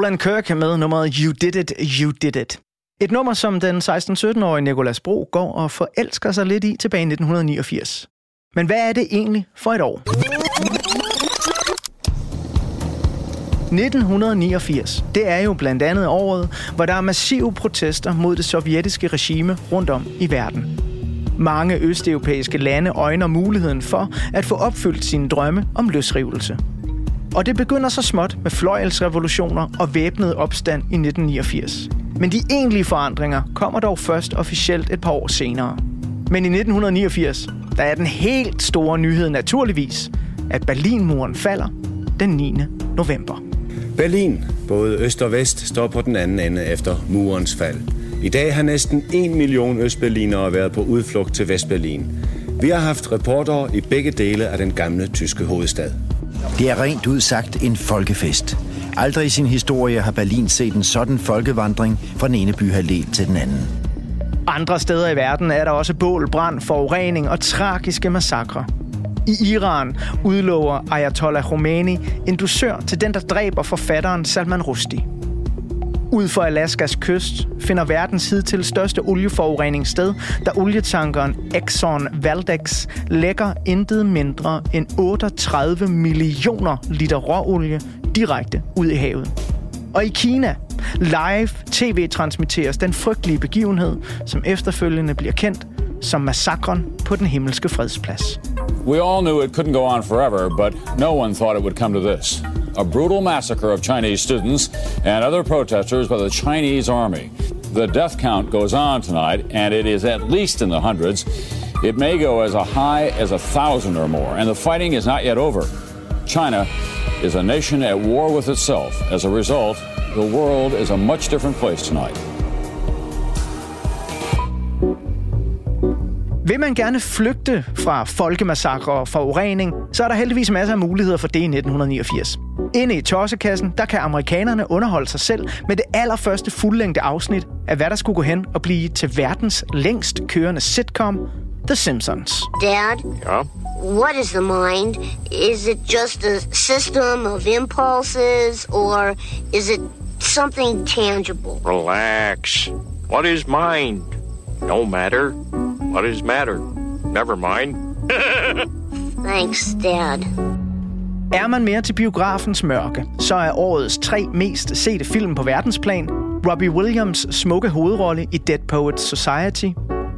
Roland Kirk med nummeret You Did It, You Did It. Et nummer, som den 16-17-årige Nicolas Bro går og forelsker sig lidt i tilbage i 1989. Men hvad er det egentlig for et år? 1989, det er jo blandt andet året, hvor der er massive protester mod det sovjetiske regime rundt om i verden. Mange østeuropæiske lande øjner muligheden for at få opfyldt sine drømme om løsrivelse. Og det begynder så småt med fløjelsrevolutioner og væbnet opstand i 1989. Men de egentlige forandringer kommer dog først officielt et par år senere. Men i 1989, der er den helt store nyhed naturligvis, at Berlinmuren falder den 9. november. Berlin, både øst og vest, står på den anden ende efter murens fald. I dag har næsten en million østberlinere været på udflugt til Vestberlin. Vi har haft reportere i begge dele af den gamle tyske hovedstad. Det er rent ud sagt en folkefest. Aldrig i sin historie har Berlin set en sådan folkevandring fra den ene byhalvdel til den anden. Andre steder i verden er der også bål, brand, forurening og tragiske massakre. I Iran udlover Ayatollah Khomeini en dusør til den, der dræber forfatteren Salman Rushdie. Ud for Alaskas kyst finder verdens hidtil største olieforurening sted, da olietankeren Exxon Valdez lægger intet mindre end 38 millioner liter råolie direkte ud i havet. Og i Kina live tv-transmitteres den frygtelige begivenhed, som efterfølgende bliver kendt som massakren på den himmelske fredsplads. We all knew it couldn't go on forever, but no one thought it would come to this. A brutal massacre of Chinese students and other protesters by the Chinese army. The death count goes on tonight, and it is at least in the hundreds. It may go as high as a thousand or more, and the fighting is not yet over. China is a nation at war with itself. As a result, the world is a much different place tonight. Vil man gerne flygte fra folkemassakre og forurening, så er der heldigvis masser af muligheder for det i 1989. Inde i tossekassen, der kan amerikanerne underholde sig selv med det allerførste fuldlængde afsnit af hvad der skulle gå hen og blive til verdens længst kørende sitcom, The Simpsons. Dad? Ja? What is the mind? Is it just a system of impulses, or is it something tangible? Relax. What is mind? No matter. What is matter? Never mind. Thanks, Dad. Er man mere til biografens mørke, så er årets tre mest sete film på verdensplan Robbie Williams smukke hovedrolle i Dead Poets Society,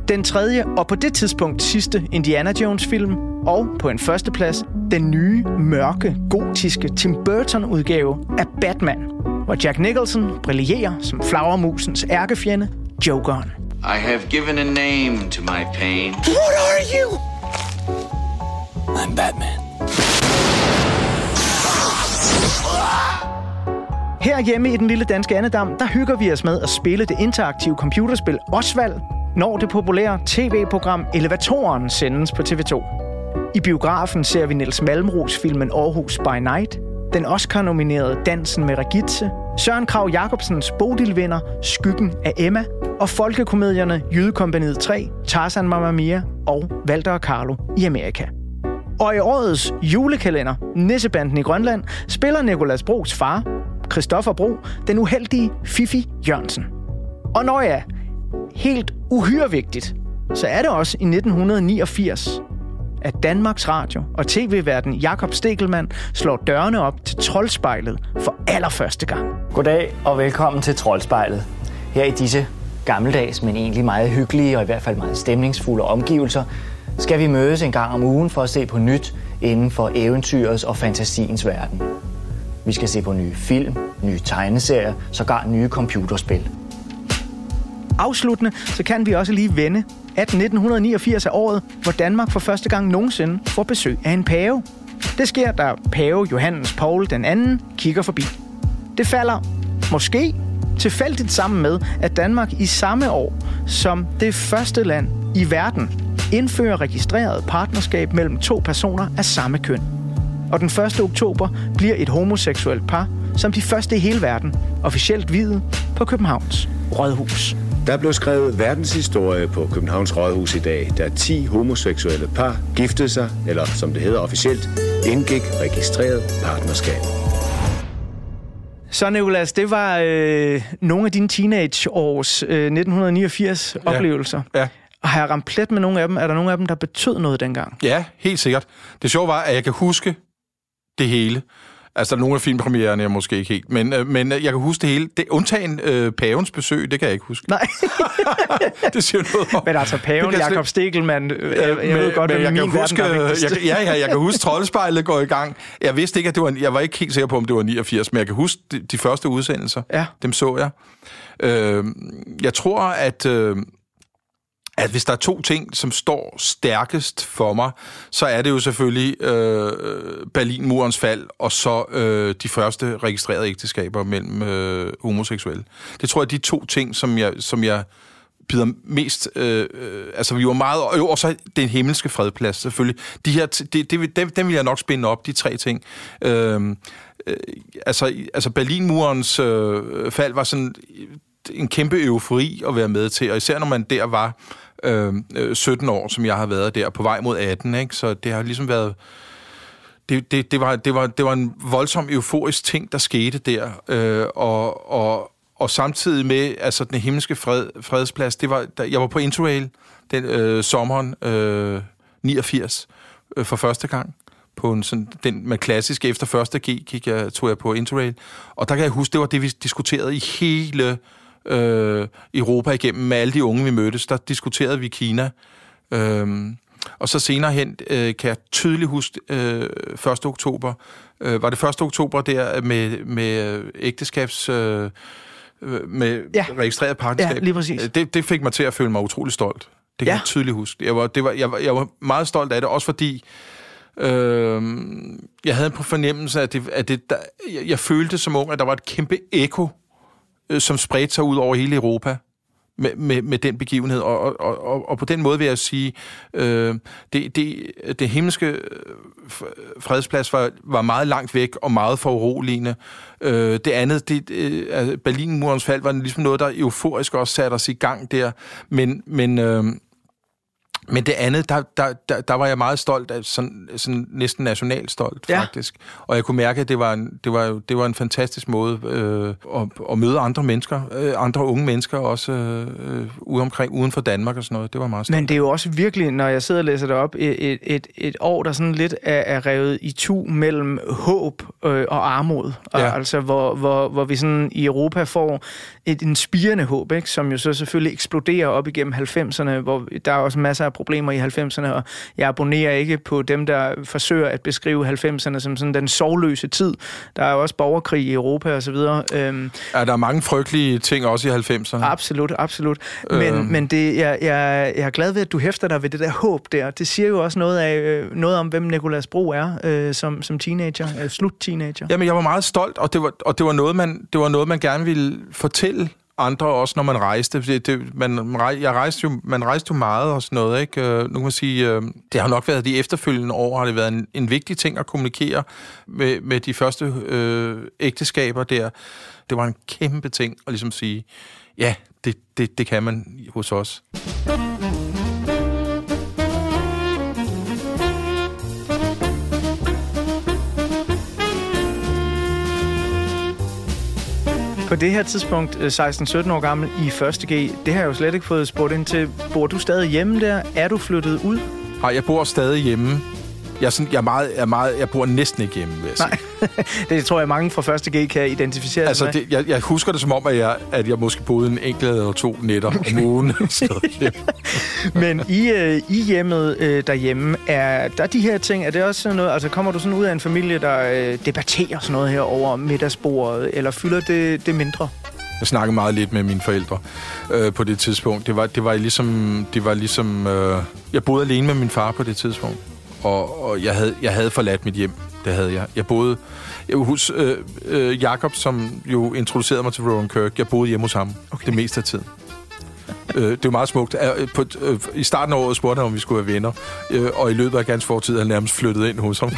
den tredje og på det tidspunkt sidste Indiana Jones-film, og på en førsteplads den nye, mørke, gotiske Tim Burton-udgave af Batman, hvor Jack Nicholson brillerer som flagermusens ærkefjende, Jokeren. I have given a name to my pain. What are you? I'm Batman. Her hjemme i den lille danske andedam, der hygger vi os med at spille det interaktive computerspil Osvald, når det populære tv-program Elevatoren sendes på TV2. I biografen ser vi Niels Malmros filmen Aarhus by Night, den Oscar-nominerede Dansen med Regitze, Søren Krav Jacobsens Bodilvinder, Skyggen af Emma og folkekomedierne Jydekompaniet 3, Tarzan Mamma Mia og Walter og Carlo i Amerika. Og i årets julekalender, Nissebanden i Grønland, spiller Nikolas Bros far, Christoffer Bro, den uheldige Fifi Jørgensen. Og når jeg helt uhyre vigtigt, så er det også i 1989, at Danmarks Radio og tv-verden Jakob Stegelmann slår dørene op til Troldspejlet for allerførste gang. Goddag og velkommen til Troldspejlet. Her i disse gammeldags, men egentlig meget hyggelige og i hvert fald meget stemningsfulde omgivelser, skal vi mødes en gang om ugen for at se på nyt inden for eventyrets og fantasiens verden. Vi skal se på nye film, nye tegneserier, sågar nye computerspil. Afsluttende, så kan vi også lige vende, at 1989 er året, hvor Danmark for første gang nogensinde får besøg af en pave. Det sker, da pave Johannes Paul den anden kigger forbi. Det falder måske tilfældigt sammen med, at Danmark i samme år som det første land i verden indfører registreret partnerskab mellem to personer af samme køn. Og den 1. oktober bliver et homoseksuelt par, som de første i hele verden, officielt videt på Københavns Rådhus. Der blev skrevet verdenshistorie på Københavns Rådhus i dag, da 10 homoseksuelle par giftede sig, eller som det hedder officielt, indgik registreret partnerskab. Så Nicolas, det var øh, nogle af dine teenageårs øh, 1989 Ja. oplevelser. Ja. Og har jeg ramt plet med nogle af dem? Er der nogle af dem, der betød noget dengang? Ja, helt sikkert. Det sjove var, at jeg kan huske det hele. Altså, er nogle af filmpremiererne, jeg måske ikke helt, men, øh, men øh, jeg kan huske det hele. Det, undtagen øh, pavens besøg, det kan jeg ikke huske. Nej. det siger noget om. Men altså, paven, Jakob Stegelmann, øh, jeg, jeg ved godt, men jeg kan verden huske, er jeg, ja, ja, jeg kan huske, troldspejlet går i gang. Jeg vidste ikke, at det var... Jeg var ikke helt sikker på, om det var 89, men jeg kan huske de, de første udsendelser. Ja. Dem så jeg. Øh, jeg tror, at... Øh, at hvis der er to ting, som står stærkest for mig, så er det jo selvfølgelig øh, Berlinmurens fald, og så øh, de første registrerede ægteskaber mellem øh, homoseksuelle. Det tror jeg er de to ting, som jeg, som jeg bider mest... Øh, øh, altså, vi var meget... Og, jo, og så den himmelske fredplads, selvfølgelig. De her, t- det, det, vil- dem, dem vil jeg nok spænde op, de tre ting. Øh, øh, altså, altså, Berlinmurens øh, fald var sådan en kæmpe eufori at være med til, og især når man der var Øhm, øh, 17 år, som jeg har været der, på vej mod 18, ikke? så det har ligesom været... Det, det, det, var, det, var, det var en voldsom euforisk ting, der skete der, øh, og, og, og samtidig med altså den himmelske fred, fredsplads, det var, der, jeg var på Interrail den øh, sommeren øh, 89 øh, for første gang. På en sådan, den med klassisk efter første G gik jeg, tog jeg på Interrail, og der kan jeg huske, det var det, vi diskuterede i hele øh, Europa igennem med alle de unge, vi mødtes. Der diskuterede vi Kina. Øhm, og så senere hen øh, kan jeg tydeligt huske øh, 1. oktober. Øh, var det 1. oktober der med, med øh, ægteskabs... Øh, øh, med Ja. registreret partnerskab. Ja, lige præcis. Øh, Det, det fik mig til at føle mig utrolig stolt. Det kan Ja. jeg tydeligt huske. Jeg var, det var, jeg, var, jeg var meget stolt af det, også fordi øh, jeg havde på fornemmelse, at, det, at det, der, jeg, jeg følte som ung, at der var et kæmpe ekko, øh, som spredte sig ud over hele Europa med, med, med den begivenhed. Og, og, og, og på den måde vil jeg sige, øh, det, det, det himmelske øh, fredsplads var, var meget langt væk og meget foruroligende. Øh, det andet, det, øh, altså, Berlinmurens fald, var ligesom noget, der euforisk også satte os i gang der. Men, men øh, men det andet, der, der, der, der var jeg meget stolt af, sådan, sådan næsten nationalt stolt, Ja. faktisk. Og jeg kunne mærke, at det var en, det var, det var en fantastisk måde øh, at, at møde andre mennesker, øh, andre unge mennesker også øh, øh, ude omkring, uden for Danmark og sådan noget. Det var meget stolt. Men det er jo også virkelig, når jeg sidder og læser det op, et, et, et, et år, der sådan lidt er, er revet i tu mellem håb øh, og armod. Og, Ja. Altså, hvor, hvor, hvor vi sådan i Europa får et, en spirende håb, ikke? som jo så selvfølgelig eksploderer op igennem 90'erne, hvor der er også masser af problemer i 90'erne, og jeg abonnerer ikke på dem, der forsøger at beskrive 90'erne som sådan den sovløse tid. Der er jo også borgerkrig i Europa osv. Øhm, Ja, der er mange frygtelige ting også i 90'erne. Absolut, absolut. Men, Øhm. men det, jeg, jeg, jeg er glad ved, at du hæfter dig ved det der håb der. Det siger jo også noget, af, øh, noget om, hvem Nikolas Bro er øh, som, som teenager, øh, slut-teenager. Jamen, jeg var meget stolt, og det var, og det var, noget, man, det var noget, man gerne ville fortælle andre også, når man rejste. Det, det, man, rej- jeg rejste jo, man rejste jo meget og sådan noget, ikke? Øh, Nu kan man sige, øh, det har nok været de efterfølgende år, har det været en, en vigtig ting at kommunikere med, med de første øh, ægteskaber der. Det var en kæmpe ting at ligesom sige, ja, det, det, det kan man hos os. På det her tidspunkt, øh, 16-17 år gammel, i 1. G, det har jeg jo slet ikke fået spurgt ind til. Bor du stadig hjemme der? Er du flyttet ud? Nej, jeg bor stadig hjemme. Jeg, er sådan, jeg, er meget, jeg, er meget, jeg bor næsten ikke hjemme, vil jeg sige. Nej, det tror jeg mange fra 1. G kan identificere Altså, med. det, jeg, jeg husker det som om, at jeg, at jeg måske boede en enkelt eller to nætter om ugen. Men i, øh, i hjemmet øh, derhjemme, er der de her ting, er det også sådan noget, altså kommer du sådan ud af en familie, der øh, debatterer sådan noget her over middagsbordet, eller fylder det, det mindre? Jeg snakkede meget lidt med mine forældre øh, på det tidspunkt. Det var, det var ligesom... Det var ligesom øh, jeg boede alene med min far på det tidspunkt. Og, og jeg, havde, jeg havde forladt mit hjem. Det havde jeg. Jeg boede... Jeg hos øh, øh, Jakob, som jo introducerede mig til Rowan Kirk, jeg boede hjemme hos ham okay. det meste af tiden. øh, det var meget smukt. Øh, På, øh, I starten af året spurgte han, om vi skulle være venner. Øh, og i løbet af ganske kort tid, er han nærmest flyttet ind hos ham.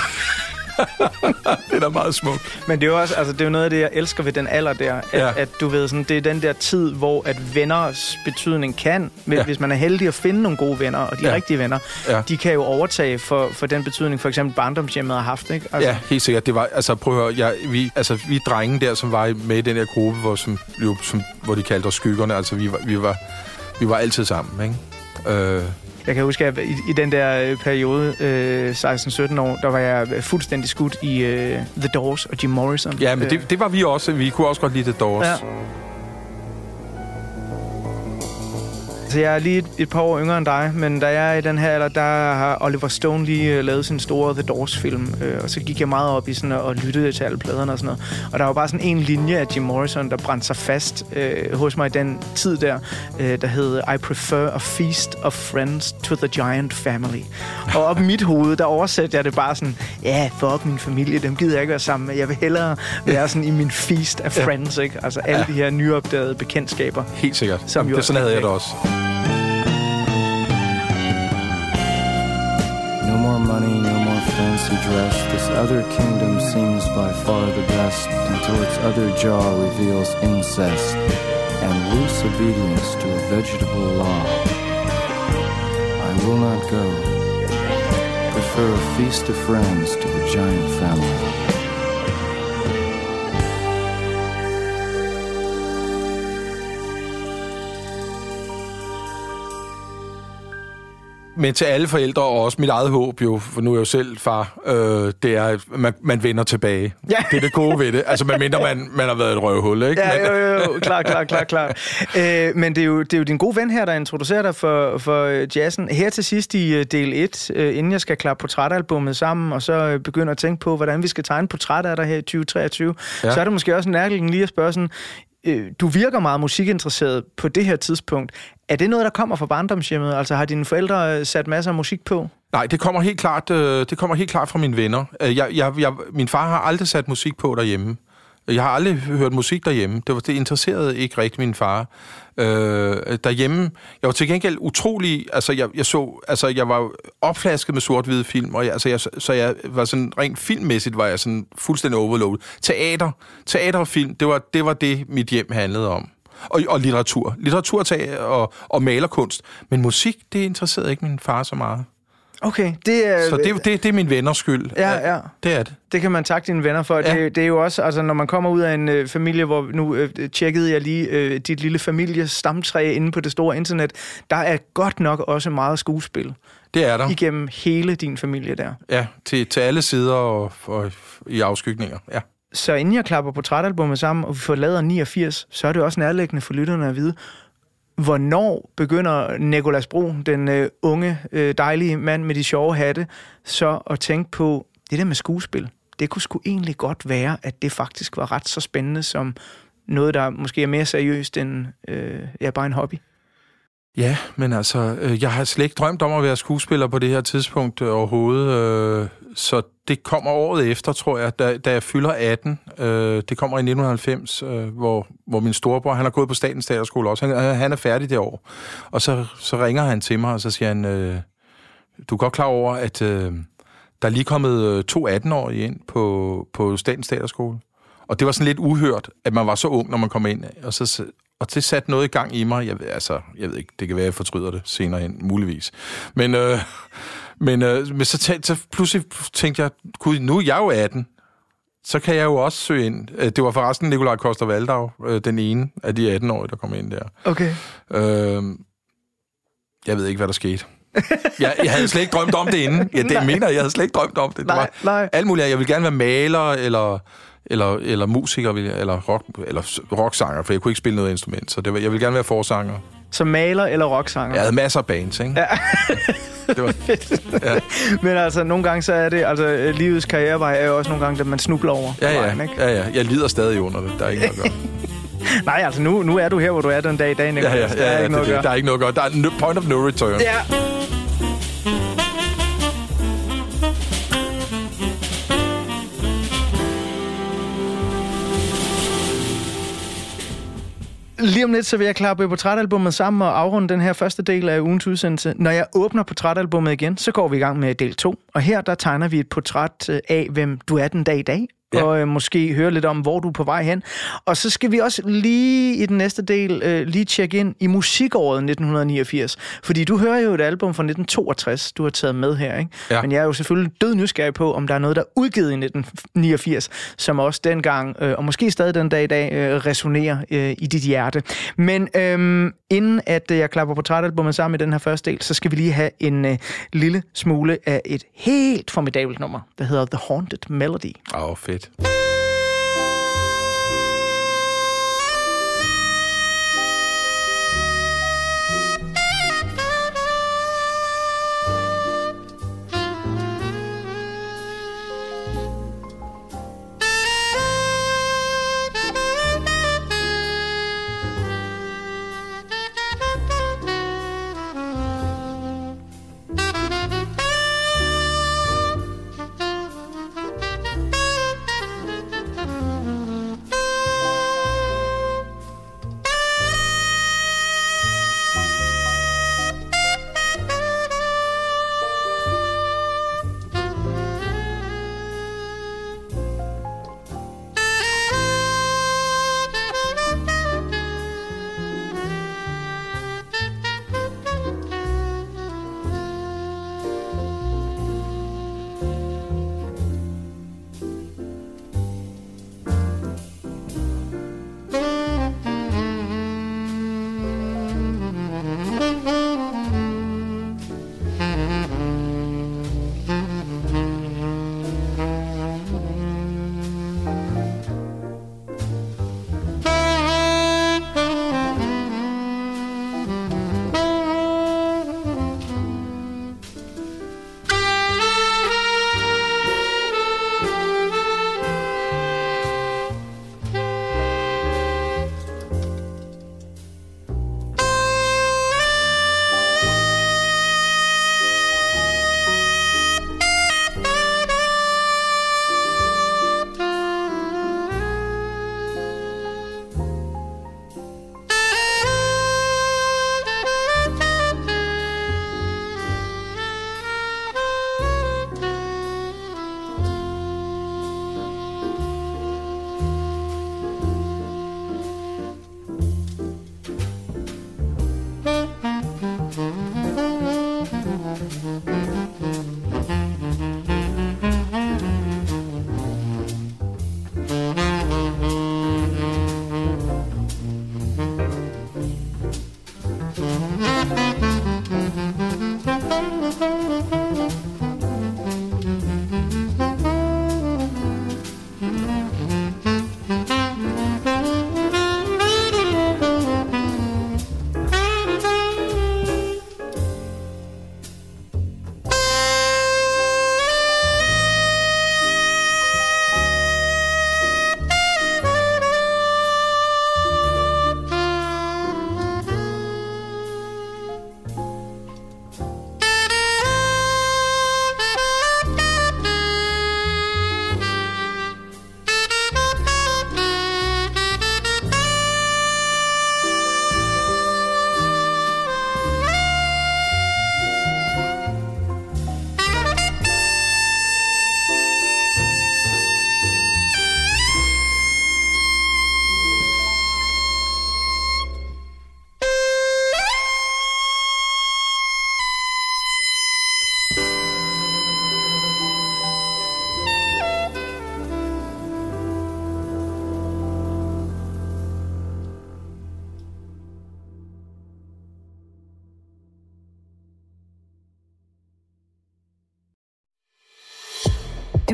Det er da meget smukt. Men det er jo også, altså det er jo noget af det, jeg elsker ved den alder der, at, Ja. at du ved, sådan, det er den der tid, hvor at venners betydning kan, hvis, Ja. hvis man er heldig at finde nogle gode venner, og de Ja. rigtige venner, Ja. de kan jo overtage for, for den betydning, for eksempel barndomshjemmet har haft, ikke? Altså. Ja, helt sikkert. Det var, altså, prøv at høre, jeg, vi, altså, vi drenge der, som var med i den der gruppe, hvor, som, jo, som, hvor de kaldte os skyggerne, altså, vi var, vi var, vi var altid sammen, ikke? Øh, Jeg kan huske, at i, i den der øh, periode, øh, 16-17 år, der var jeg fuldstændig skudt i øh, The Doors og Jim Morrison. ja, men Øh, det, det var vi også. Vi kunne også godt lide The Doors. Ja. Så jeg er lige et, et par år yngre end dig, men da jeg er i den her alder, der har Oliver Stone lige øh, lavet sin store The Doors-film, øh, og så gik jeg meget op i sådan at, og lyttede til alle pladerne og sådan noget. Og der var bare sådan en linje af Jim Morrison, der brændte sig fast øh, hos mig i den tid der, øh, der hed I prefer a feast of friends to the giant family. Og op i mit hoved, der oversætter jeg det bare sådan, ja, fuck min familie, dem gider jeg ikke være sammen med. Jeg vil hellere være sådan i min feast af Ja. friends, ikke? Altså alle Ja. de her nyopdagede bekendtskaber. Helt sikkert. Som Jamen, jo det, sådan havde jeg det også. Fancy dress. This other kingdom seems by far the best until its other jaw reveals incest and loose obedience to a vegetable law. I will not go. Prefer a feast of friends to the giant family. Men til alle forældre, og også mit eget håb jo, for nu er jeg jo selv far, øh, det er, at man, man vender tilbage. Ja. Det er det gode ved det. Altså, man mindre man, man har været et røvhul, ikke? Men- Ja, jo, jo, jo. Klar, klar, klar, klar. Øh, men det er, jo, det er jo din gode ven her, der introducerer dig for, for øh, jazzen. Her til sidst i øh, del 1, øh, inden jeg skal klappe portrætalbummet sammen, og så øh, begynde at tænke på, hvordan vi skal tegne portræt af dig her i 2023, Ja. så er det måske også nærliggende lige at spørge sådan, øh, du virker meget musikinteresseret på det her tidspunkt. Er det noget, der kommer fra barndomshjemmet? Altså har dine forældre øh, sat masser af musik på? Nej, det kommer helt klart, øh, det kommer helt klart fra mine venner. Øh, jeg, jeg, jeg, min far har aldrig sat musik på derhjemme. Øh, jeg har aldrig hørt musik derhjemme. Det, var, det interesserede ikke rigtig min far. Øh, derhjemme, jeg var til gengæld utrolig, altså jeg, jeg så, altså jeg var opflasket med sort-hvide film, og jeg, altså jeg, så jeg var sådan, rent filmmæssigt var jeg sådan fuldstændig overloadet. Teater, teater og film, det var, det var det, mit hjem handlede om. Og, og litteratur. Litteratur tag- og, og malerkunst. Men musik, det interesserede ikke min far så meget. Okay, det er... Så det, det, det er min venners skyld. Ja, ja. Det er det. Det kan man takke dine venner for. Ja. Det, det er jo også, altså når man kommer ud af en øh, familie, hvor nu øh, tjekkede jeg lige øh, dit lille families stamtræ inde på det store internet, der er godt nok også meget skuespil. Det er der. Igennem hele din familie der. Ja, til, til alle sider og, og i afskygninger. Ja. Så inden jeg klapper portrætalbummet sammen, og vi får lavet 89, så er det også nærliggende for lytterne at vide, hvornår begynder Nikolas Bro, den øh, unge, øh, dejlige mand med de sjove hatte, så at tænke på, det der med skuespil, det kunne sgu egentlig godt være, at det faktisk var ret så spændende som noget, der måske er mere seriøst end øh, ja, bare en hobby. Ja, men altså, øh, jeg har slet ikke drømt om at være skuespiller på det her tidspunkt øh, overhovedet. Øh, så det kommer året efter, tror jeg, da, da jeg fylder 18. Øh, det kommer i 1990, øh, hvor, hvor min storebror, han har gået på Statens Teaterskole også. Han, øh, han er færdig det år. Og så, så ringer han til mig, og så siger han, øh, du er godt klar over, at øh, der er lige kommet øh, to 18-årige ind på, på Statens Teaterskole. Og det var sådan lidt uhørt, at man var så ung, når man kom ind. Og, så, og det satte noget i gang i mig. Jeg, ved- altså, jeg ved ikke, det kan være, jeg fortryder det senere hen, muligvis. Men, øh, men, øh, men så, tæ- så pludselig tænkte jeg, gud, nu er jeg jo 18. Så kan jeg jo også søge ind. Øh, Det var forresten Nikolaj Koster Valdau, øh, den ene af de 18-årige, der kom ind der. Okay. Øh, jeg ved ikke, hvad der skete. jeg, jeg havde slet ikke drømt om det inden. Ja, det Nej. mener jeg. Jeg havde slet ikke drømt om det. det Nej, var nej. alt muligt. Jeg ville gerne være maler, eller, eller, eller musiker, eller, rock, eller rocksanger, for jeg kunne ikke spille noget instrument. Så det var, jeg ville gerne være forsanger. Som maler eller rocksanger? Jeg havde masser af bands, ikke? Ja. det var, ja. Men altså, nogle gange så er det, altså øh, livets karrierevej er jo også nogle gange, at man snubler over Ja, vejen, ja, ikke? ja, ja. Jeg lider stadig under det. Der er ikke noget at gøre. Nej, altså nu, nu er du her, hvor du er den dag i dag, Ja, Nicolás. ja, Der er ja, ja, ikke det, noget det, der er ikke noget at gøre. Der er no, point of no return. Ja. Lige om lidt, så vil jeg klappe portrætalbummet sammen og afrunde den her første del af ugens udsendelse. Når jeg åbner portrætalbummet igen, så går vi i gang med del 2. Og her, der tegner vi et portræt af, hvem du er den dag i dag, ja. og øh, måske høre lidt om, hvor du er på vej hen. Og så skal vi også lige i den næste del øh, lige tjekke ind i musikåret 1989. Fordi du hører jo et album fra 1962, du har taget med her, ikke? Ja. Men jeg er jo selvfølgelig død nysgerrig på, om der er noget, der er udgivet i 1989, som også dengang, øh, og måske stadig den dag i dag, øh, resonerer øh, i dit hjerte. Men øh, inden at øh, jeg klapper portrætalbummet sammen i den her første del, så skal vi lige have en øh, lille smule af et helt formidabelt nummer, der hedder The Haunted Melody. Åh, oh, fedt. it.